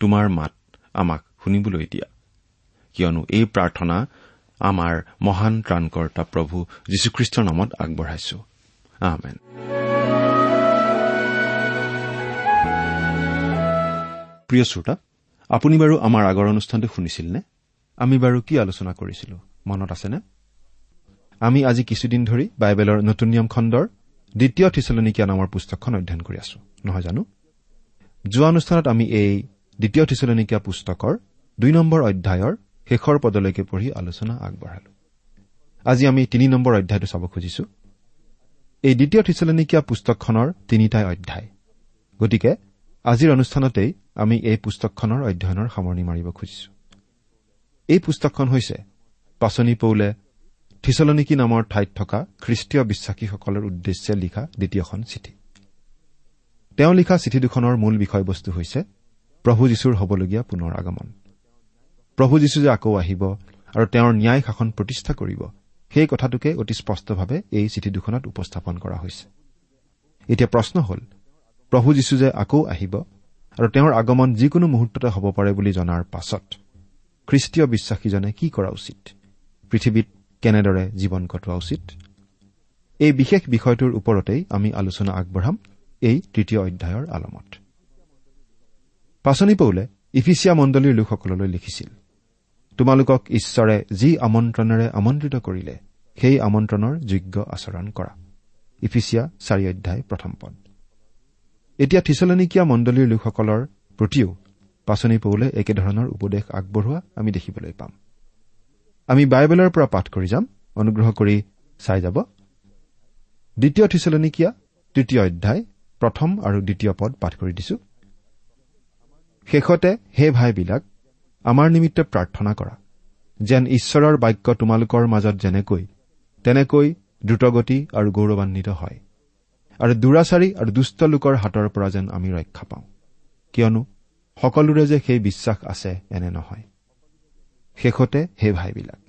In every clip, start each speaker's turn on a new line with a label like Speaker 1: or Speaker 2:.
Speaker 1: তোমাৰ মাত আমাক শুনিবলৈ দিয়া। কিয়নো এই প্ৰাৰ্থনা আমাৰ মহান ত্ৰাণকৰ্তা প্ৰভু যীশুখ্ৰীষ্টৰ নামত আগবঢ়াইছো। প্ৰিয় শ্ৰোতা আপুনি বাৰু আমাৰ আগৰ অনুষ্ঠানটো শুনিছিল নে আমি বাৰু কি আলোচনা কৰিছিলো? মনত আছেনে? আমি আজি কিছুদিন ধৰি বাইবেলৰ নতুন নিয়ম খণ্ডৰ দ্বিতীয় থিচলনিকীয়া নামৰ পুস্তকখন অধ্যয়ন কৰি আছো। নহয় জানো? যোৱা অনুষ্ঠানত আমি এই দ্বিতীয় থিচলনিকীয়া পুস্তকৰ দুই নম্বৰ অধ্যায়ৰ শেষৰ পদলৈকে পঢ়ি আলোচনা আগবঢ়ালো। আজি আমি তিনি নম্বৰ অধ্যায়টো চাব খুজিছো। এই দ্বিতীয় থিচলনিকীয়া পুস্তকখনৰ তিনিটাই অধ্যায়। গতিকে আজিৰ অনুষ্ঠানতেই আমি এই পুস্তকখনৰ অধ্যয়নৰ সামৰণি মাৰিব খুজিছো। এই পুস্তকখন হৈছে পাচনি পৌলে থিচলনিকী নামৰ ঠাইত থকা খ্ৰীষ্টীয় বিশ্বাসীসকলৰ উদ্দেশ্যে লিখা দ্বিতীয়খন চিঠি। তেওঁ লিখা চিঠি দুখনৰ মূল বিষয়বস্তু হৈছে প্ৰভু যীশুৰ হ'বলগীয়া পুনৰ আগমন। প্ৰভু যীশু যে আকৌ আহিব আৰু তেওঁৰ ন্যায় শাসন প্ৰতিষ্ঠা কৰিব সেই কথাটোকে অতি স্পষ্টভাৱে এই চিঠি দুখনত উপস্থাপন কৰা হৈছে। এতিয়া প্ৰশ্ন হ'ল প্ৰভু যীশু যে আকৌ আহিব আৰু তেওঁৰ আগমন যিকোনো মুহূৰ্ততে হ'ব পাৰে বুলি জনাৰ পাছত খ্ৰীষ্টীয় বিশ্বাসীজনে কি কৰা উচিত? পৃথিৱীত কেনেদৰে জীৱন কটোৱা উচিত? এই বিশেষ বিষয়টোৰ ওপৰতেই আমি আলোচনা আগবঢ়াম এই তৃতীয় অধ্যায়ৰ আলমত। পাচনি পৌলে ইফিচিয়া মণ্ডলীৰ লোকসকললৈ লিখিছিল তোমালোকক ঈশ্বৰে যি আমন্ত্ৰণেৰে আমন্ত্ৰিত কৰিলে সেই আমন্ত্ৰণৰ যোগ্য আচৰণ কৰা। ইফিচিয়া চাৰি অধ্যায় প্ৰথম পদ। এতিয়া থিচলনিকীয়া মণ্ডলীৰ লোকসকলৰ প্ৰতিও পাচনি পৌলে একেধৰণৰ উপদেশ আগবঢ়োৱা আমি দেখিবলৈ পাম। আমি বাইবেলৰ পৰা পাঠ কৰি যাম। অনুগ্ৰহ কৰি চাই যাব। দ্বিতীয় থিচলনিকীয়া তৃতীয় অধ্যায় প্ৰথম আৰু দ্বিতীয় পদ পাঠ কৰি দিছো। শেষতে হে ভাইবিলাক আমাৰ নিমিত্তে প্ৰাৰ্থনা কৰা যেন ঈশ্বৰৰ বাক্য তোমালোকৰ মাজত যেনেকৈ তেনেকৈ দ্ৰুতগতি আৰু গৌৰৱান্বিত হয় আৰু দুৰাচাৰী আৰু দুষ্ট লোকৰ হাতৰ পৰা যেন আমি ৰক্ষা পাওঁ। কিয়নো সকলোৰে যে সেই বিশ্বাস আছে এনে নহয়। শেষতে হে ভাইবিলাক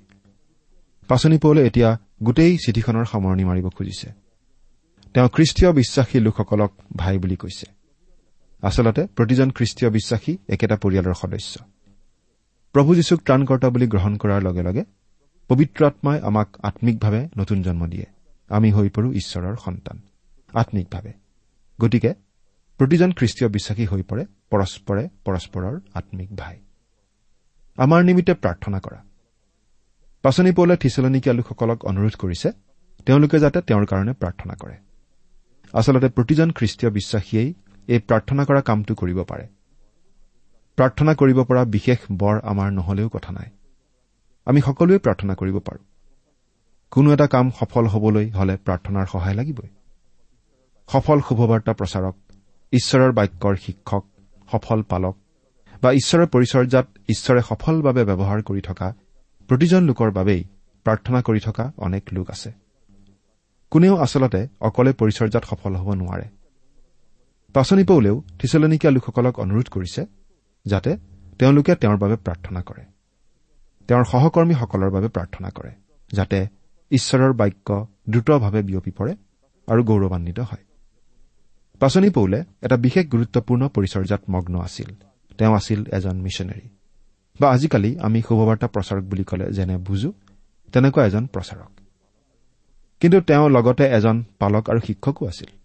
Speaker 1: পাচনি পৌলে এতিয়া গোটেই চিঠিখনৰ সামৰণি মাৰিব খুজিছে। তেওঁ খ্ৰীষ্টীয় বিশ্বাসী লোকসকলক ভাই বুলি কৈছে। আচলতে প্ৰতিজন খ্ৰীষ্টীয় বিশ্বাসী একেটা পৰিয়ালৰ সদস্য। প্ৰভু যীশুক ত্ৰাণকৰ্তা বুলি গ্ৰহণ কৰাৰ লগে লগে পবিত্ৰ আত্মাই আমাক আম্মিকভাৱে নতুন জন্ম দিয়ে। আমি হৈ পৰো ঈশ্বৰৰ সন্তান আম্মিকভাৱে গতিকে প্ৰতিজন খ্ৰীষ্টীয় বিশ্বাসী হৈ পৰে পৰস্পৰে পৰস্পৰৰ আম্মিক ভাই। আমাৰ নিমিত্তে প্ৰাৰ্থনা কৰা। পাচনি পৌলে থিচলনিকীয়া লোকসকলক অনুৰোধ কৰিছে তেওঁলোকে যাতে তেওঁৰ কাৰণে প্ৰাৰ্থনা কৰে। আচলতে প্ৰতিজন খ্ৰীষ্টীয় বিশ্বাসীয়েই এই প্ৰাৰ্থনা কৰা কামটো কৰিব পাৰে। প্ৰাৰ্থনা কৰিব পৰা বিশেষ বৰ আমাৰ নহলেও কথা নাই। আমি সকলোৱে প্ৰাৰ্থনা কৰিব পাৰোঁ। কোনো এটা কাম সফল হবলৈ হলে প্ৰাৰ্থনাৰ সহায় লাগিবই। সফল শুভবাৰ্তা প্ৰচাৰক ঈশ্বৰৰ বাক্যৰ শিক্ষক সফল পালক বা ঈশ্বৰৰ পৰিচৰ্যাত ঈশ্বৰে সফলভাৱে ব্যৱহাৰ কৰি থকা প্ৰতিজন লোকৰ বাবেই প্ৰাৰ্থনা কৰি থকা অনেক লোক আছে। কোনেও আচলতে অকলে পৰিচৰ্যাত সফল হ'ব নোৱাৰে। পাচনি পৌলেও থিচলনিকীয়া লোকসকলক অনুৰোধ কৰিছে যাতে তেওঁলোকে তেওঁৰ বাবে প্ৰাৰ্থনা কৰে। তেওঁৰ সহকৰ্মীসকলৰ বাবে প্ৰাৰ্থনা কৰে যাতে ঈশ্বৰৰ বাক্য দ্ৰুতভাৱে বিয়পি পৰে আৰু গৌৰৱান্বিত হয়। পাচনি পৌলে এটা বিশেষ গুৰুত্বপূৰ্ণ পৰিচৰ্যাত মগ্ন আছিল। তেওঁ আছিল এজন মিছনেৰী। বা আজিকালি আমি শুভবাৰ্তা প্ৰচাৰক বুলি ক'লে যেনে বুজো তেনেকুৱা এজন প্ৰচাৰক। কিন্তু তেওঁ লগতে এজন পালক আৰু শিক্ষকো আছিল।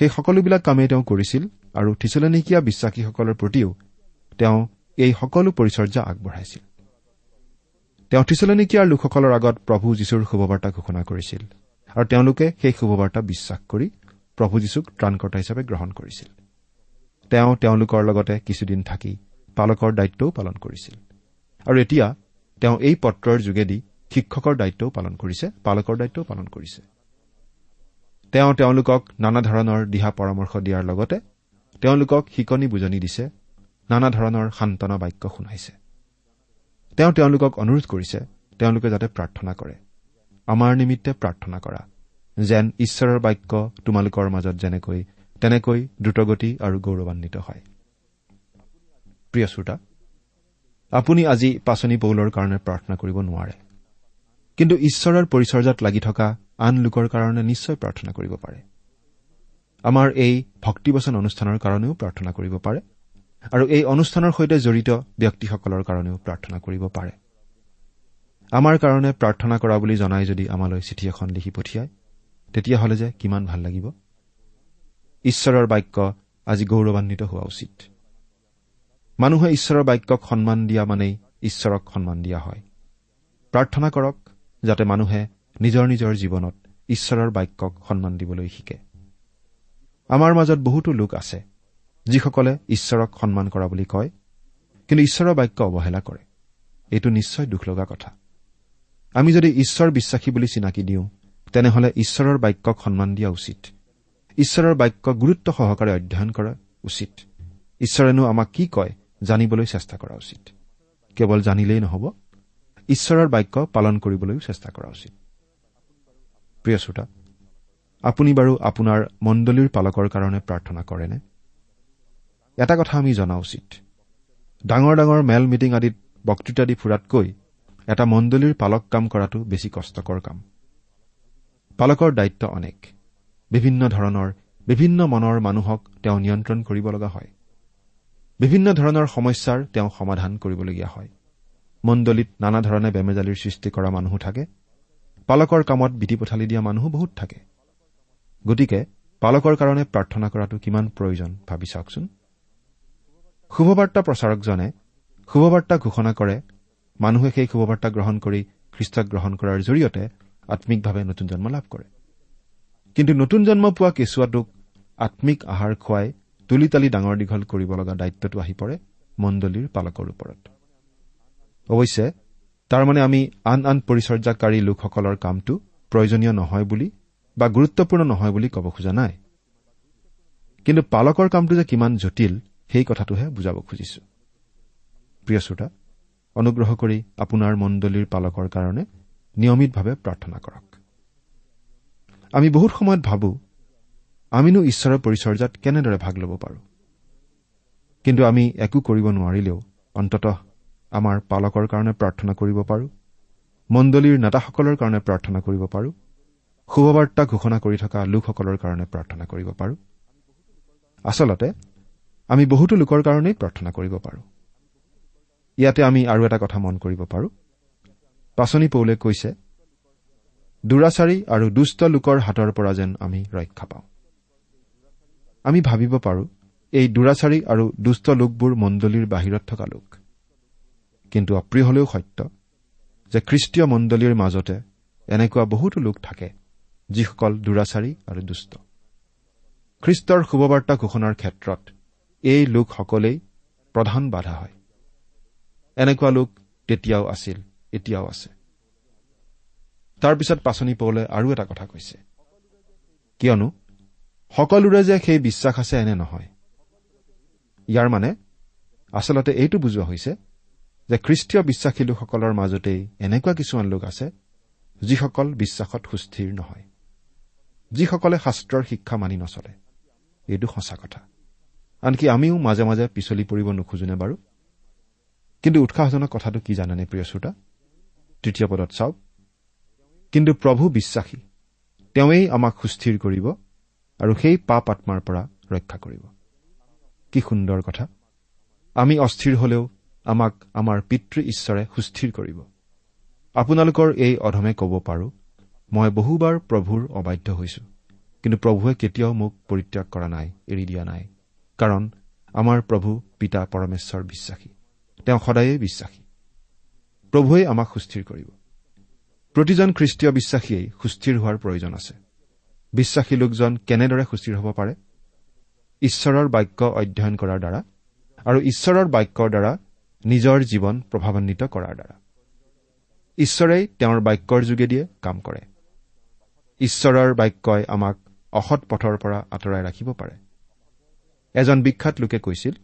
Speaker 1: সেই সকলোবিলাক কামেই তেওঁ কৰিছিল আৰু থিচলনিকীয়া বিশ্বাসীসকলৰ প্ৰতিও তেওঁ এই সকলো পৰিচৰ্যা আগবঢ়াইছিল। তেওঁ থিচলনিকীয়াৰ লোকসকলৰ আগত প্ৰভু যীশুৰ শুভবাৰ্তা ঘোষণা কৰিছিল আৰু তেওঁলোকে সেই শুভবাৰ্তা বিশ্বাস কৰি প্ৰভু যীশুক ত্ৰাণকৰ্তা হিচাপে গ্ৰহণ কৰিছিল। তেওঁ তেওঁলোকৰ লগতে কিছুদিন থাকি পালকৰ দায়িত্বও পালন কৰিছিল। আৰু এতিয়া তেওঁ এই পত্ৰৰ যোগেদি শিক্ষকৰ দায়িত্বও পালন কৰিছে পালকৰ দায়িত্বও পালন কৰিছে। তেওঁ তেওঁলোকক নানা ধৰণৰ দিহা পৰামৰ্শ দিয়াৰ লগতে তেওঁলোকক শিকনি বুজনি দিছে নানা ধৰণৰ সান্তনা বাক্য শুনাইছে। তেওঁ তেওঁলোকক অনুৰোধ কৰিছে তেওঁলোকে যাতে প্ৰাৰ্থনা কৰে। আমাৰ নিমিত্তে প্ৰাৰ্থনা কৰা যেন ঈশ্বৰৰ বাক্য তোমালোকৰ মাজত যেনেকৈ তেনেকৈ দ্ৰুতগতি আৰু গৌৰৱান্বিত হয়। প্ৰিয় শ্ৰোতা আপুনি আজি পাচনি পৌলৰ কাৰণে প্ৰাৰ্থনা কৰিব নোৱাৰে। কিন্তু ঈশ্বৰৰ পৰিচৰ্যাত লাগি থকা আন লোকৰ কাৰণে নিশ্চয় প্ৰাৰ্থনা কৰিব পাৰে। আমাৰ এই ভক্তিবচন অনুষ্ঠানৰ কাৰণেও প্ৰাৰ্থনা কৰিব পাৰে আৰু এই অনুষ্ঠানৰ সৈতে জড়িত ব্যক্তিসকলৰ কাৰণেও প্ৰাৰ্থনা কৰিব পাৰে। আমাৰ কাৰণে প্ৰাৰ্থনা কৰা বুলি জনাই যদি আমালৈ চিঠি এখন লিখি পঠিয়ায় তেতিয়াহ'লে যে কিমান ভাল লাগিব। ঈশ্বৰৰ বাক্য আজি গৌৰৱান্বিত হোৱা উচিত। মানুহে ঈশ্বৰৰ বাক্যক সন্মান দিয়া মানেই ঈশ্বৰক সন্মান দিয়া হয়। প্ৰাৰ্থনা কৰক যাতে মানুহে নিজৰ নিজৰ জীৱনত ঈশ্বৰৰ বাক্যক সন্মান দিবলৈ শিকে। আমাৰ মাজত বহুতো লোক আছে যিসকলে ঈশ্বৰক সন্মান কৰা বুলি কয় কিন্তু ঈশ্বৰৰ বাক্য অৱহেলা কৰে। এইটো নিশ্চয় দুখ লগা কথা। আমি যদি ঈশ্বৰ বিশ্বাসী বুলি চিনাকি দিওঁ তেনেহলে ঈশ্বৰৰ বাক্যক সন্মান দিয়া উচিত। ঈশ্বৰৰ বাক্য গুৰুত্ব সহকাৰে অধ্যয়ন কৰা উচিত। ঈশ্বৰেনো আমাক কি কয় জানিবলৈ চেষ্টা কৰা উচিত। কেৱল জানিলেই নহ'ব ঈশ্বৰৰ বাক্য পালন কৰিবলৈও চেষ্টা কৰা উচিত। প্ৰিয় শ্ৰোতা আপুনি বাৰু আপোনাৰ মণ্ডলীৰ পালকৰ কাৰণে প্ৰাৰ্থনা কৰেনে? এটা কথা আমি জনা উচিত। ডাঙৰ ডাঙৰ মেল মিটিং আদিত বক্তৃতা দি ফুৰাতকৈ এটা মণ্ডলীৰ পালক কাম কৰাটো বেছি কষ্টকৰ কাম। পালকৰ দায়িত্ব অনেক। বিভিন্ন ধৰণৰ বিভিন্ন মনৰ মানুহক তেওঁ নিয়ন্ত্ৰণ কৰিব লগা হয়। বিভিন্ন ধৰণৰ সমস্যাৰ তেওঁ সমাধান কৰিবলগীয়া হয়। মণ্ডলীত নানা ধৰণে বেমেজালিৰ সৃষ্টি কৰা মানুহো থাকে। পালকৰ কামত বিধি পথালি দিয়া মানুহো বহুত থাকে। গতিকে পালকৰ কাৰণে প্ৰাৰ্থনা কৰাটো কিমান প্ৰয়োজন ভাবি চাওকচোন। শুভবাৰ্তা প্ৰচাৰকজনে শুভবাৰ্তা ঘোষণা কৰে মানুহে সেই শুভবাৰ্তা গ্ৰহণ কৰি খ্ৰীষ্টক গ্ৰহণ কৰাৰ জৰিয়তে আম্মিকভাৱে নতুন জন্ম লাভ কৰে। কিন্তু নতুন জন্ম পোৱা কেঁচুৱাটোক আম্মিক আহাৰ খুৱাই তুলি তালি ডাঙৰ দীঘল কৰিব লগা দায়িত্বটো আহি পৰে মণ্ডলীৰ পালকৰ ওপৰত। অৱশ্যে তাৰমানে আমি আন আন পৰিচৰ্যাকাৰী লোকসকলৰ কামটো প্ৰয়োজনীয় নহয় বুলি বা গুৰুত্বপূৰ্ণ নহয় বুলি ক'ব খোজা নাই। কিন্তু পালকৰ কামটো যে কিমান জটিল সেই কথাটোহে বুজাব খুজিছো। প্ৰিয় শ্ৰোতা অনুগ্ৰহ কৰি আপোনাৰ মণ্ডলীৰ পালকৰ কাৰণে নিয়মিতভাৱে প্ৰাৰ্থনা কৰক। আমি বহুত সময়ত ভাবো আমিনো ঈশ্বৰৰ পৰিচৰ্যাত কেনেদৰে ভাগ ল'ব পাৰোঁ। কিন্তু আমি একো কৰিব নোৱাৰিলেও অন্ততঃ আমাৰ পালকৰ কাৰণে প্ৰাৰ্থনা কৰিব পাৰোঁ। মণ্ডলীৰ নেতাসকলৰ কাৰণে প্ৰাৰ্থনা কৰিব পাৰোঁ। শুভবাৰ্তা ঘোষণা কৰি থকা লোকসকলৰ কাৰণে প্ৰাৰ্থনা কৰিব পাৰোঁ। আচলতে আমি বহুতো লোকৰ কাৰণেই প্ৰাৰ্থনা কৰিব পাৰোঁ। ইয়াতে আমি আৰু এটা কথা মন কৰিব পাৰোঁ। পাচনি পৌলে কৈছে দুৰাচাৰী আৰু দুষ্ট লোকৰ হাতৰ পৰা যেন আমি ৰক্ষা পাওঁ। আমি ভাবিব পাৰোঁ এই দুৰাচাৰী আৰু দুষ্ট লোকবোৰ মণ্ডলীৰ বাহিৰত থকা লোক। কিন্তু অপ্ৰিয় হলেও সত্য যে খ্ৰীষ্টীয় মণ্ডলীৰ মাজতে এনেকুৱা বহুতো লোক থাকে যিসকল দুৰাচাৰী আৰু দুষ্ট। খ্ৰীষ্টৰ শুভবাৰ্তা ঘোষণাৰ ক্ষেত্ৰত এই লোকসকলেই প্ৰধান বাধা হয়। এনেকুৱা লোক তেতিয়াও আছিল এতিয়াও আছে। তাৰ পিছত পাচনি পৌলে আৰু এটা কথা কৈছে। কিয়নো সকলোৰে যে সেই বিশ্বাস আছে এনে নহয়। ইয়াৰ মানে আচলতে এইটো বুজোৱা হৈছে যে খ্ৰীষ্টীয় বিশ্বাসী লোকসকলৰ মাজতেই এনেকুৱা কিছুমান লোক আছে যিসকল বিশ্বাসত সুস্থিৰ নহয়। যিসকলে শাস্ত্ৰৰ শিক্ষা মানি নচলে। এইটো সঁচা কথা। আনকি আমিও মাজে মাজে পিছলি পৰিব নোখোজোনে বাৰু? কিন্তু উৎসাহজনক কথাটো কি জানেনে প্ৰিয় শ্ৰোতা? তৃতীয় পদত চাওক। কিন্তু প্ৰভু বিশ্বাসী তেওঁৱেই আমাক সুস্থিৰ কৰিব আৰু সেই পাপ আত্মাৰ পৰা ৰক্ষা কৰিব। কি সুন্দৰ কথা। আমি অস্থিৰ হলেও আমাক আমাৰ পিতৃ ঈশ্বৰে সুস্থিৰ কৰিব। আপোনালোকৰ এই অধমে ক'ব পাৰো মই বহুবাৰ প্ৰভুৰ অবাধ্য হৈছো কিন্তু প্ৰভুৱে কেতিয়াও মোক পৰিত্যাগ কৰা নাই এৰি দিয়া নাই কাৰণ আমাৰ প্ৰভু পিতা পৰমেশ্বৰ বিশ্বাসী তেওঁ সদায়েই বিশ্বাসী। প্ৰভুৱেই আমাক সুস্থিৰ কৰিব। প্ৰতিজন খ্ৰীষ্টীয় বিশ্বাসীয়েই সুস্থিৰ হোৱাৰ প্ৰয়োজন আছে। বিশ্বাসী লোকজন কেনেদৰে সুস্থিৰ হ'ব পাৰে? ঈশ্বৰৰ বাক্য অধ্যয়ন কৰাৰ দ্বাৰা আৰু ঈশ্বৰৰ বাক্যৰ দ্বাৰা নিজৰ জীৱন প্ৰভাৱান্বিত কৰাৰ দ্বাৰা। ঈশ্বৰেই তেওঁৰ বাক্যৰ যোগেদিয়ে কাম কৰে। ঈশ্বৰৰ বাক্যই আমাক অসৎ পথৰ পৰা আঁতৰাই ৰাখিব পাৰে। এজন বিখ্যাত লোকে কৈছিল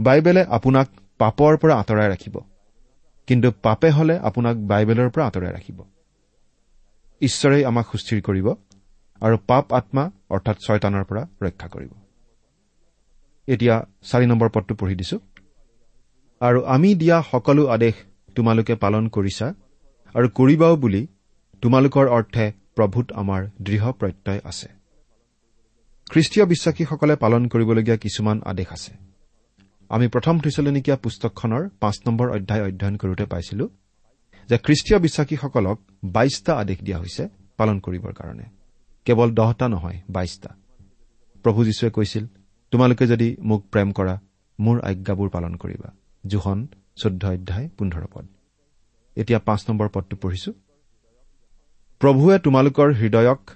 Speaker 1: বাইবেলে আপোনাক পাপৰ পৰা আঁতৰাই ৰাখিব কিন্তু পাপে হলে আপোনাক বাইবেলৰ পৰা আঁতৰাই ৰাখিব। ঈশ্বৰেই আমাক সুস্থিৰ কৰিব আৰু পাপ আত্মা অৰ্থাৎ ছয়তানৰ পৰা ৰক্ষা কৰিব। এতিয়া চাৰি নম্বৰ পদটো পঢ়ি দিছো। আৰু আমি দিয়া সকলো আদেশ তোমালোকে পালন কৰিছা আৰু কৰিবাও বুলি তোমালোকৰ অৰ্থে প্ৰভূত আমাৰ দৃঢ় প্ৰত্যয় আছে। খ্ৰীষ্টীয় বিশ্বাসীসকলে পালন কৰিবলগীয়া কিছুমান আদেশ আছে। আমি প্ৰথম থৈচলনিকীয়া পুস্তকখনৰ পাঁচ নম্বৰ অধ্যায় অধ্যয়ন কৰোঁতে পাইছিলো যে খ্ৰীষ্টীয় বিশ্বাসীসকলক বাইশটা আদেশ দিয়া হৈছে পালন কৰিবৰ কাৰণে। কেৱল দহটা নহয় বাইশটা। প্ৰভু যীশুৱে কৈছিল তোমালোকে যদি মোক প্ৰেম কৰা মোৰ আজ্ঞাবোৰ পালন কৰিবা। জোখন চৈধ্য অধ্যায় পোন্ধৰ পদ। এতিয়া পাঁচ নম্বৰ পদটো পঢ়িছো। প্ৰভুৱে তোমালোকৰ হৃদয়ক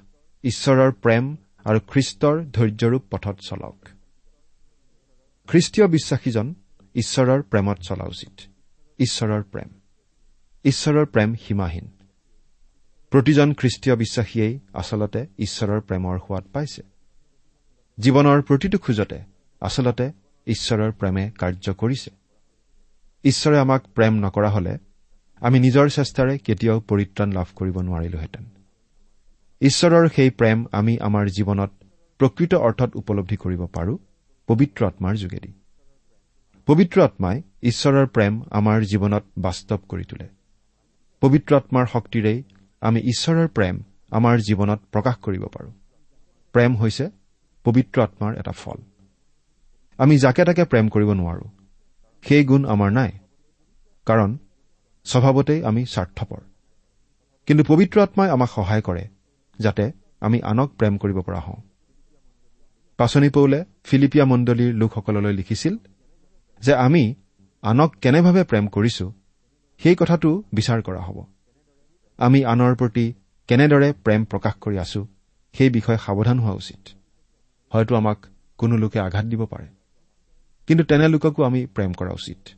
Speaker 1: ঈশ্বৰৰ প্ৰেম আৰু খ্ৰীষ্টৰ ধৈৰ্যৰূপ পথত চলাওক। খ্ৰীষ্টীয় বিশ্বাসীজন ঈশ্বৰৰ প্ৰেমত চলা উচিত। ঈশ্বৰৰ প্ৰেম। ঈশ্বৰৰ প্ৰেম সীমাহীন। প্ৰতিজন খ্ৰীষ্টীয় বিশ্বাসীয়েই আচলতে ঈশ্বৰৰ প্ৰেমৰ সোৱাদ পাইছে। জীৱনৰ প্ৰতিটো খোজতে আচলতে ঈশ্বৰৰ প্ৰেমে কাৰ্য কৰিছে। ঈশ্বৰে আমাক প্ৰেম নকৰা হলে আমি নিজৰ চেষ্টাৰে কেতিয়াও পৰিত্ৰাণ লাভ কৰিব নোৱাৰিলোহেঁতেন। ঈশ্বৰৰ সেই প্ৰেম আমি আমাৰ জীৱনত প্ৰকৃত অৰ্থত উপলব্ধি কৰিব পাৰো পবিত্ৰ আত্মাৰ যোগেদি। পবিত্ৰ আত্মাই ঈশ্বৰৰ প্ৰেম আমাৰ জীৱনত বাস্তৱ কৰি তোলে। পবিত্ৰ আত্মাৰ শক্তিৰেই আমি ঈশ্বৰৰ প্ৰেম আমাৰ জীৱনত প্ৰকাশ কৰিব পাৰোঁ। প্ৰেম হৈছে পবিত্ৰ আত্মাৰ এটা ফল। আমি যাকে তাকে প্ৰেম কৰিব নোৱাৰো। সেই গুণ আমাৰ নাই। কাৰণ স্বভাৱতেই আমি স্বাৰ্থপৰ। কিন্তু পবিত্ৰ আত্মাই আমাক সহায় কৰে যাতে আমি আনক প্ৰেম কৰিব পৰা হওঁ। পাচনি পৌলে ফিলিপিয়া মণ্ডলীৰ লোকসকললৈ লিখিছিল যে আমি আনক কেনেভাৱে প্ৰেম কৰিছো সেই কথাটো বিচাৰ কৰা হ'ব। আমি আনৰ প্ৰতি কেনেদৰে প্ৰেম প্ৰকাশ কৰি আছো সেই বিষয়ে সাৱধান হোৱা উচিত। হয়তো আমাক কোনো লোকে আঘাত দিব পাৰে। কিন্তু তেনে লোককো আমি প্ৰেম কৰা উচিত।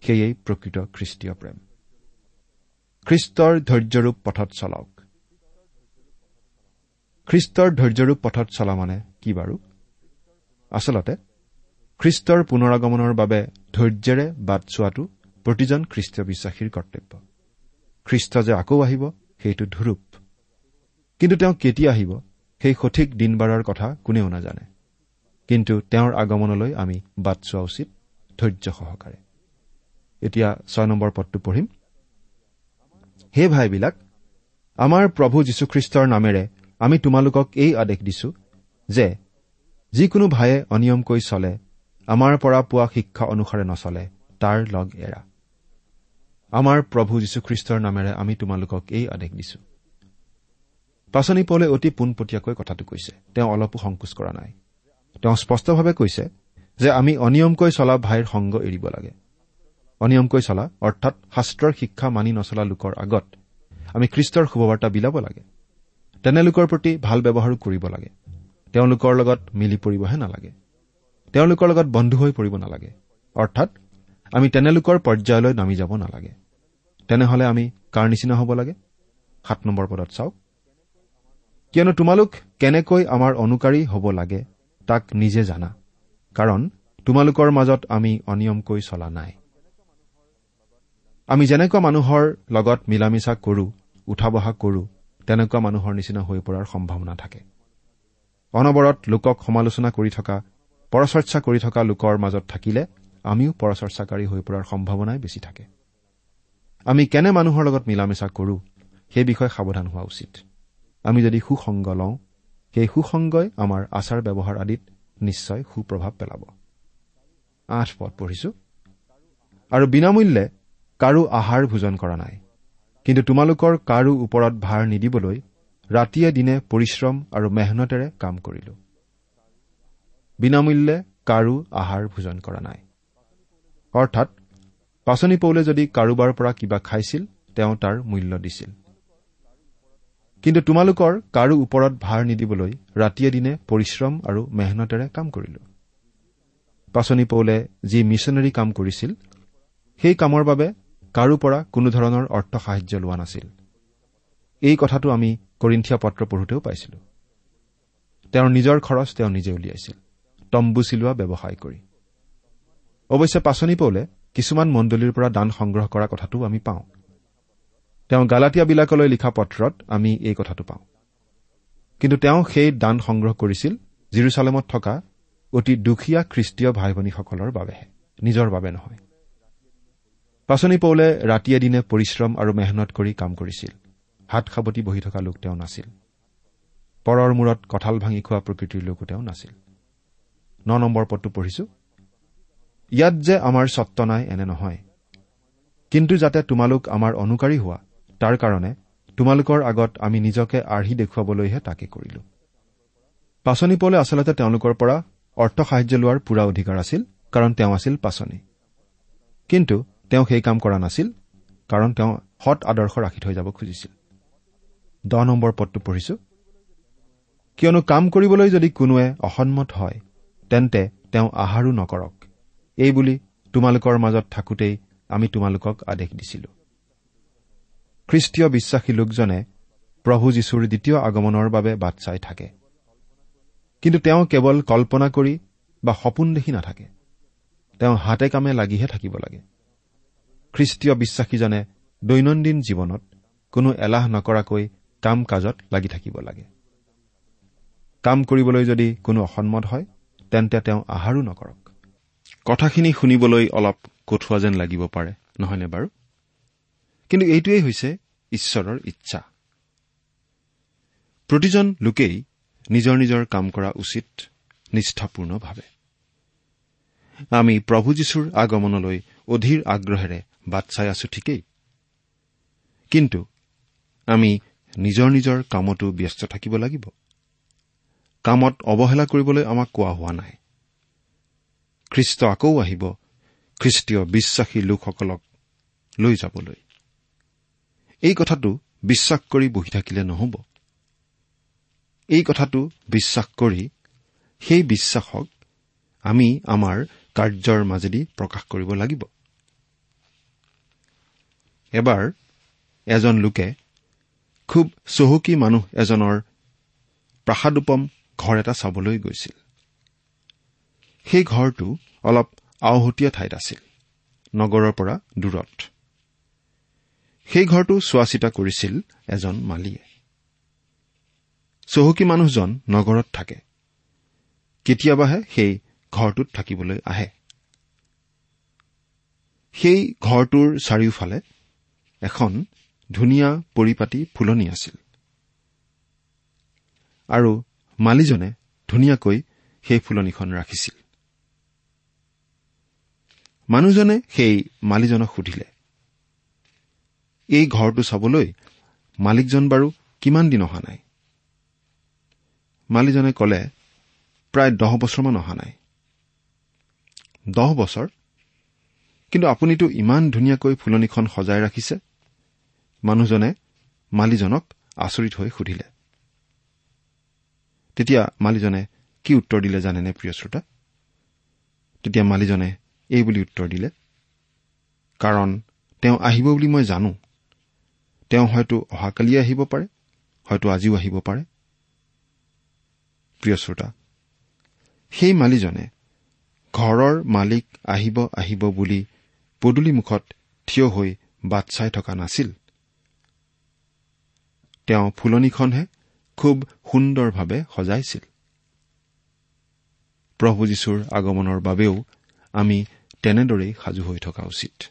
Speaker 1: সেয়েই প্ৰকৃত খ্ৰীষ্টীয় প্ৰেম। খ্ৰীষ্টৰ ধৈৰ্যৰূপ পথত চলাওক। খ্ৰীষ্টৰ ধৈৰ্যৰূপ পথত চলা মানে কি বাৰু? আচলতে খ্ৰীষ্টৰ পুনৰাগমনৰ বাবে ধৈৰ্যেৰে বাট চোৱাটো প্ৰতিজন খ্ৰীষ্টীয় বিশ্বাসীৰ কৰ্তব্য। খ্ৰীষ্ট যে আকৌ আহিব সেইটো ধুৰূপ। কিন্তু তেওঁ কেতিয়া আহিব সেই সঠিক দিন বাৰৰ কথা কোনেও নাজানে। কিন্তু তেওঁৰ আগমনলৈ আমি বাট চোৱা উচিত ধৈৰ্য সহকাৰে। এতিয়া ছয় নম্বৰ পদটো পঢ়িম। হে ভাইবিলাক আমাৰ প্ৰভু যীশুখ্ৰীষ্টৰ নামেৰে আমি তোমালোকক এই আদেশ দিছো যে যিকোনো ভায়ে অনিয়মকৈ চলে আমাৰ পৰা পোৱা শিক্ষা অনুসাৰে নচলে তাৰ লগ এৰা। আমাৰ প্ৰভু যীশুখ্ৰীষ্টৰ নামেৰে আমি তোমালোকক এই আদেশ দিছো। পাচনি পলে অতি পোনপটীয়াকৈ কথাটো কৈছে। তেওঁ অলপো সংকোচ কৰা নাই। তেওঁ স্পষ্টভাৱে কৈছে যে আমি অনিয়মকৈ চলা ভাইৰ সংগ এৰিব লাগে। অনিয়মকৈ চলা অৰ্থাৎ শাস্ত্ৰৰ শিক্ষা মানি নচলা লোকৰ আগত আমি খ্ৰীষ্টৰ শুভবাৰ্তা বিলাব লাগে। তেনে লোকৰ প্ৰতি ভাল ব্যৱহাৰো কৰিব লাগে। তেওঁলোকৰ লগত মিলি পৰিবহে নালাগে। তেওঁলোকৰ লগত বন্ধু হৈ পৰিব নালাগে। অৰ্থাৎ আমি তেনেলোকৰ পৰ্যায়লৈ নামি যাব নালাগে। তেনেহলে আমি কাৰ নিচিনা হ'ব লাগে? সাত নম্বৰ পদত চাওক। কিয়নো তোমালোক কেনেকৈ আমাৰ অনুকাৰী হ'ব লাগে তাক নিজে জানা। কাৰণ তোমালোকৰ মাজত আমি অনিয়মকৈ চলা নাই। আমি যেনেকুৱা মানুহৰ লগত মিলা মিছা কৰো উঠা বহা কৰো তেনেকুৱা মানুহৰ নিচিনা হৈ পৰাৰ সম্ভাৱনা থাকে। অনবৰত লোকক সমালোচনা কৰি থকা পৰচৰ্চা কৰি থকা লোকৰ মাজত থাকিলে আমিও পৰচৰ্চাকাৰী হৈ পৰাৰ সম্ভাৱনাই বেছি থাকে। আমি কেনে মানুহৰ লগত মিলা মিছা কৰো সেই বিষয়ে সাৱধান হোৱা উচিত। আমি যদি সুসংগ লওঁ সেই সুসংগই আমাৰ আচাৰ ব্যৱহাৰ আদিত নিশ্চয় সুপ্ৰভাৱ পেলাব। আঠ পদ পঢ়িছো। আৰু বিনামূল্যে কাৰো আহাৰ ভোজন কৰা নাই। কিন্তু তোমালোকৰ কাৰো ওপৰত ভাৰ নিদিবলৈ ৰাতিয়ে দিনে পৰিশ্ৰম আৰু মেহনতেৰে কাম কৰিলো। বিনামূল্যে কাৰো আহাৰ ভোজন কৰা নাই। অৰ্থাৎ পাচনি পৌলে যদি কাৰোবাৰ পৰা কিবা খাইছিল তেওঁ তাৰ মূল্য দিছিল। কিন্তু তোমালোকৰ কাৰো ওপৰত ভাৰ নিদিবলৈ ৰাতিয়ে দিনে পৰিশ্ৰম আৰু মেহনতেৰে কাম কৰিলো। পাচনি পৌলে যি মিছনেৰী কাম কৰিছিল সেই কামৰ বাবে কাৰো পৰা কোনো ধৰণৰ অৰ্থ সাহায্য লোৱা নাছিল। এই কথাটো আমি কৰিন্ঠিয়া পত্ৰ পঢ়োতেও পাইছিলো। তেওঁৰ নিজৰ খৰচ তেওঁ নিজে উলিয়াইছিল। তম্বু চিলোৱা ব্যৱসায় কৰি। অৱশ্যে পাচনি পৌলে কিছুমান মণ্ডলীৰ পৰা দান সংগ্ৰহ কৰা কথাটোও আমি পাওঁ। তেওঁ গালাটীয়াবিলাকলৈ লিখা পত্ৰত আমি এই কথাটো পাওঁ। কিন্তু তেওঁ সেই দান সংগ্ৰহ কৰিছিল জিৰচালেমত থকা অতি দুখীয়া খ্ৰীষ্টীয় ভাই ভনীসকলৰ বাবেহে নিজৰ বাবে নহয়। পাচনি পৌলে ৰাতিয়ে দিনে পৰিশ্ৰম আৰু মেহনত কৰি কাম কৰিছিল। হাত সাৱটি বহি থকা লোক তেওঁ নাছিল। পৰৰ মূৰত কঁঠাল ভাঙি খোৱা প্ৰকৃতিৰ লোকো তেওঁ নাছিল। ন নম্বৰ পদটো পঢ়িছো। ইয়াত যে আমাৰ স্বত্ব নাই এনে নহয়।
Speaker 2: কিন্তু যাতে তোমালোক আমাৰ অনুকাৰী হোৱা তাৰ কাৰণে তোমালোকৰ আগত আমি নিজকে আৰ্হি দেখুৱাবলৈহে তাকে কৰিলো। পাচনি পলে আচলতে তেওঁলোকৰ পৰা অৰ্থ সাহায্য লোৱাৰ পূৰা অধিকাৰ আছিল কাৰণ তেওঁ আছিল পাচনি। কিন্তু তেওঁ সেই কাম কৰা নাছিল কাৰণ তেওঁ সৎ আদৰ্শ ৰাখি থৈ যাব খুজিছিল। দহ নম্বৰ পদটো পঢ়িছো। কিয়নো কাম কৰিবলৈ যদি কোনোৱে অসন্মত হয় তেন্তে তেওঁ আহাৰো নকৰক। এই বুলি তোমালোকৰ মাজত থাকোঁতেই আমি তোমালোকক আদেশ দিছিলো। খ্ৰীষ্টীয় বিশ্বাসী লোকজনে প্ৰভু যীশুৰ দ্বিতীয় আগমনৰ বাবে বাট চাই থাকে। কিন্তু তেওঁ কেৱল কল্পনা কৰি বা সপোন দেখি নাথাকে। তেওঁ হাতে কামে লাগিহে থাকিব লাগে। খ্ৰীষ্টীয় বিশ্বাসীজনে দৈনন্দিন জীৱনত কোনো এলাহ নকৰাকৈ কাম কাজত লাগি থাকিব লাগে। কাম কৰিবলৈ যদি কোনো অসন্মত হয় তেন্তে তেওঁ আহাৰো নকৰক।
Speaker 1: কথাখিনি শুনিবলৈ অলপ কঠোৱা যেন লাগিব পাৰে নহয়নে বাৰু? কিন্তু এইটোৱেই হৈছে ঈশ্বৰৰ ইচ্ছা। প্ৰতিজন লোকেই নিজৰ নিজৰ কাম কৰা উচিত নিষ্ঠাপূৰ্ণভাৱে। আমি প্ৰভু যীশুৰ আগমনলৈ অধীৰ আগ্ৰহেৰে বাট চাই আছো ঠিকেই। কিন্তু আমি নিজৰ নিজৰ কামতো ব্যস্ত থাকিব লাগিব। কামত অৱহেলা কৰিবলৈ আমাক কোৱা হোৱা নাই। খ্ৰীষ্ট আকৌ আহিব খ্ৰীষ্টীয় বিশ্বাসী লোকসকলক লৈ যাবলৈ। এই কথাটো বিশ্বাস কৰি বহি থাকিলে নহ'ব। এই কথাটো বিশ্বাস কৰি সেই বিশ্বাসক আমি আমাৰ কাৰ্যৰ মাজেদি প্ৰকাশ কৰিব লাগিব। এবাৰ এজন লোকে খুব চহকী মানুহ এজনৰ প্ৰাসাদোপম ঘৰ এটা চাবলৈ গৈছিল। সেই ঘৰটো অলপ আওহতীয়া ঠাইত আছিল নগৰৰ পৰা দূৰত। সেই ঘৰটো চোৱা চিতা কৰিছিল এজন মালীয়ে। চহকী মানুহজন নগৰত থাকে। কেতিয়াবাহে সেই ঘৰটোত থাকিবলৈ আহে। সেই ঘৰটোৰ চাৰিওফালে এখন ধুনীয়া পৰিপাতি ফুলনি আছিল। আৰু মালীজনে ধুনীয়াকৈ সেই ফুলনিখন ৰাখিছিল। মানুহজনে সেই মালীজনক সুধিলে এই ঘৰটো চাবলৈ মালিকজন বাৰু কিমান দিন অহা নাই? মালীজনে কলে প্ৰায় দহ বছৰমান অহা নাই। দহ বছৰ? কিন্তু আপুনিতো ইমান ধুনীয়াকৈ ফুলনিখন সজাই ৰাখিছে। মানুহজনে মালীজনক আচৰিত হৈ সুধিলে। তেতিয়া মালীজনে কি উত্তৰ দিলে জানেনে প্ৰিয় শ্ৰোতা? তেতিয়া মালীজনে এই বুলি উত্তৰ দিলে কাৰণ তেওঁ আহিব বুলি মই জানো। তেওঁ হয়তো অহাকালিয়ে আহিব পাৰে হয়তো আজিও আহিব পাৰে। প্ৰিয় শ্ৰোতা সেই মালীজনে ঘৰৰ মালিক আহিব আহিব বুলি পদূলিমুখত থিয় হৈ বাট চাই থকা নাছিল। তেওঁ ফুলনিখনহে খুব সুন্দৰভাৱে সজাইছিল। প্ৰভু যীশুৰ আগমনৰ বাবেও আমি তেনেদৰেই সাজু হৈ থকা উচিত।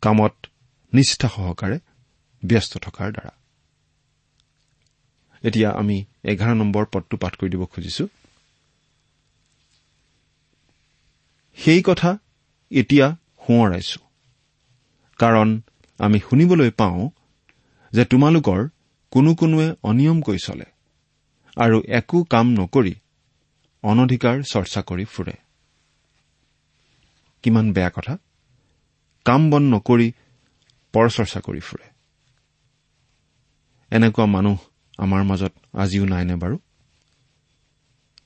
Speaker 1: কামত নিষ্ঠা সহকাৰে ব্যস্ত থকাৰ দ্বাৰা। এতিয়া আমি এঘাৰ নম্বৰ পদটো পাঠ কৰি দিব খুজিছো। সেই কথা এতিয়া সোঁৱৰাইছো। কাৰণ আমি শুনিবলৈ পাওঁ যে তোমালোকৰ কোনো কোনোৱে অনিয়মকৈ চলে আৰু একো কাম নকৰি অনধিকাৰ চৰ্চা কৰি ফুৰে। কিমান বেয়া কথা। কাম বন নকৰি পৰচৰ্চা কৰি ফুৰে। এনেকুৱা মানুহ আমাৰ মাজত আজিও নাইনে বাৰু?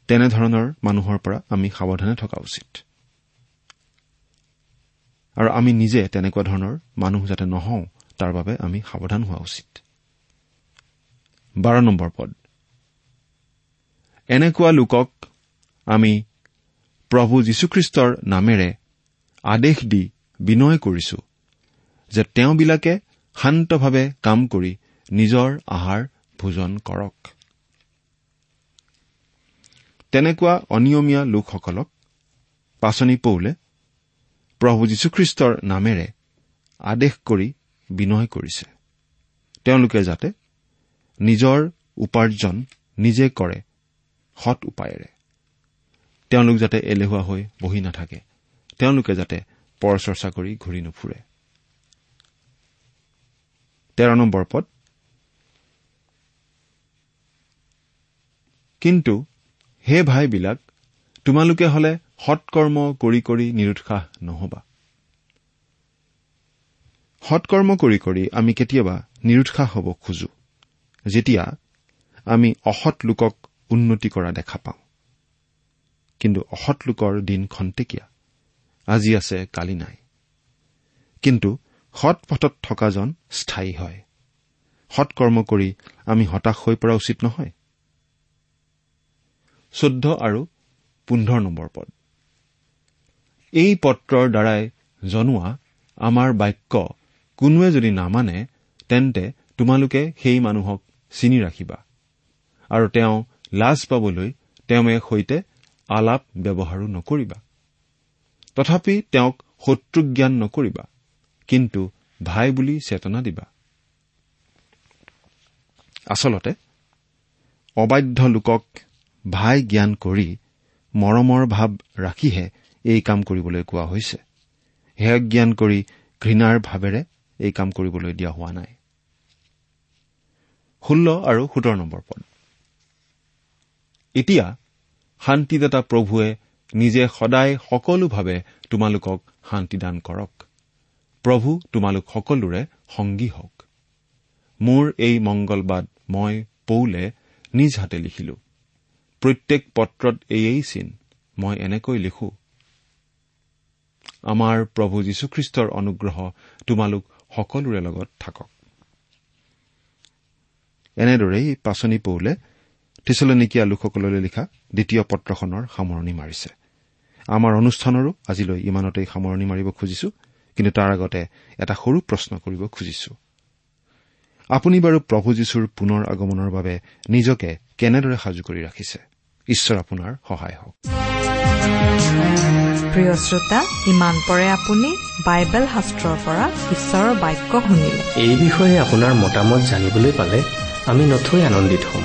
Speaker 1: তেনেধৰণৰ মানুহৰ পৰা আমি সাৱধানে থকা উচিত। আৰু আমি নিজে তেনেকুৱা ধৰণৰ মানুহ যাতে নহওঁ তাৰ বাবে আমি সাৱধান হোৱা উচিত। বাৰ নম্বৰ পদ। এনেকুৱা লোকক আমি প্ৰভু যীশুখ্ৰীষ্টৰ নামেৰে আদেশ দি বিনয় কৰিছো। যে তেওঁবিলাকে শান্তভাৱে কাম কৰি নিজৰ আহাৰ ভোজন কৰক। তেনেকুৱা অনিয়মীয়া লোকসকলক পাচনি পৌলে প্ৰভু যীশুখ্ৰীষ্টৰ নামেৰে আদেশ কৰি বিনয় কৰিছে। তেওঁলোকে যাতে নিজৰ উপাৰ্জন নিজে কৰে সৎ উপায়েৰে। তেওঁলোক যাতে এলেহুৱা হৈ বহি নাথাকে। তেওঁলোকে যাতে পৰচৰ্চা কৰি ঘূৰি নুফুৰে। তেৰ নম্বৰ পদ। কিন্তু হে ভাইবিলাক তোমালোকে হলে সৎকৰ্ম কৰি কৰি নিৰুৎসাহ নহবা। সৎকৰ্ম কৰি কৰি আমি কেতিয়াবা নিৰুৎসাহ হ'ব খোজো যেতিয়া আমি অসৎ লোকক উন্নতি কৰা দেখা পাওঁ। কিন্তু অসৎ লোকৰ দিন খন্তেকীয়া আজি আছে কালি নাই। কিন্তু সৎ পথত থকাজন স্থায়ী হয়। সৎকৰ্ম কৰি আমি হতাশ হৈ পৰা উচিত নহয়। চৈধ্য আৰু পোন্ধৰ নম্বৰ পদ। এই পত্ৰৰ দ্বাৰাই জনোৱা আমাৰ বাক্য কোনোৱে যদি নামানে তেন্তে তোমালোকে সেই মানুহক চিনি ৰাখিবা আৰু তেওঁ লাজ পাবলৈ তেওঁৱে সৈতে আলাপ ব্যৱহাৰো নকৰিবা। তথাপি তেওঁক শত্ৰুজ্ঞান নকৰিবা। কিন্তু ভাই বুলি চেতনা দিবা। আচলতে অবাধ্য লোকক ভাই জ্ঞান কৰি মৰমৰ ভাৱ ৰাখিহে এই কাম কৰিবলৈ কোৱা হৈছে। হেয় জ্ঞান কৰি ঘৃণাৰ ভাৱেৰে এই কাম কৰিবলৈ দিয়া হোৱা নাই। ষোল্ল আৰু সোতৰ নম্বৰ পদ। এতিয়া শান্তিদাতা প্ৰভুৱে নিজে সদায় সকলোভাৱে তোমালোকক শান্তিদান কৰক। প্ৰভু তোমালোক সকলোৰে সংগী হওক। মোৰ এই মংগলবাদ মই পৌলে নিজ হাতে লিখিলো। প্ৰত্যেক পত্ৰত এয়েই চিন মই এনেকৈ লিখো। আমাৰ প্ৰভু যীশুখ্ৰীষ্টৰ অনুগ্ৰহ তোমালোক সকলোৰে লগত থাকক। এনেদৰেই পাচনি পৌলে থিচলনিকীয়া লোকসকললৈ লিখা দ্বিতীয় পত্ৰখনৰ সামৰণি মাৰিছে। আমাৰ অনুষ্ঠানৰো আজিলৈ ইমানতেই সামৰণি মাৰিব খুজিছো। কিন্তু তাৰ আগতে এটা সৰু প্ৰশ্ন কৰিব খুজিছো। আপুনি বাৰু প্ৰভু যীশুৰ পুনৰ আগমনৰ বাবে নিজকে কেনেদৰে সাজু কৰি ৰাখিছে? ঈশ্বৰ আপোনাৰ সহায় হওক।
Speaker 3: প্ৰিয় শ্ৰোতা ইমান পৰে আপুনি বাইবেল শাস্ত্ৰৰ পৰা ঈশ্বৰৰ বাক্য শুনিলে।
Speaker 4: এই বিষয়ে আপোনাৰ মতামত জানিবলৈ পালে আমি নথৈ আনন্দিত হ'ম।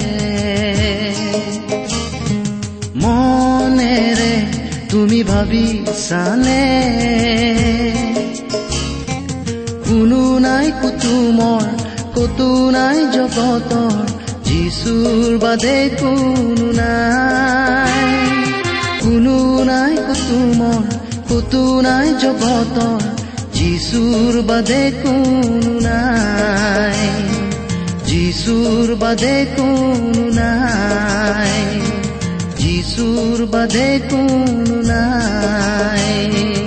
Speaker 5: তুমি ভাবিছানে? কোনো নাই কুতুমৰ কতো নাই জগতৰ যিচুৰ বাদে কোনো নাই। কোনো নাই কুতুমৰ কতো নাই জগতৰ যিচুৰ বাদে কোনো নাই। যিচুৰ বাদে কোনো নাই। যিশুৰ বাদে কোনো নাই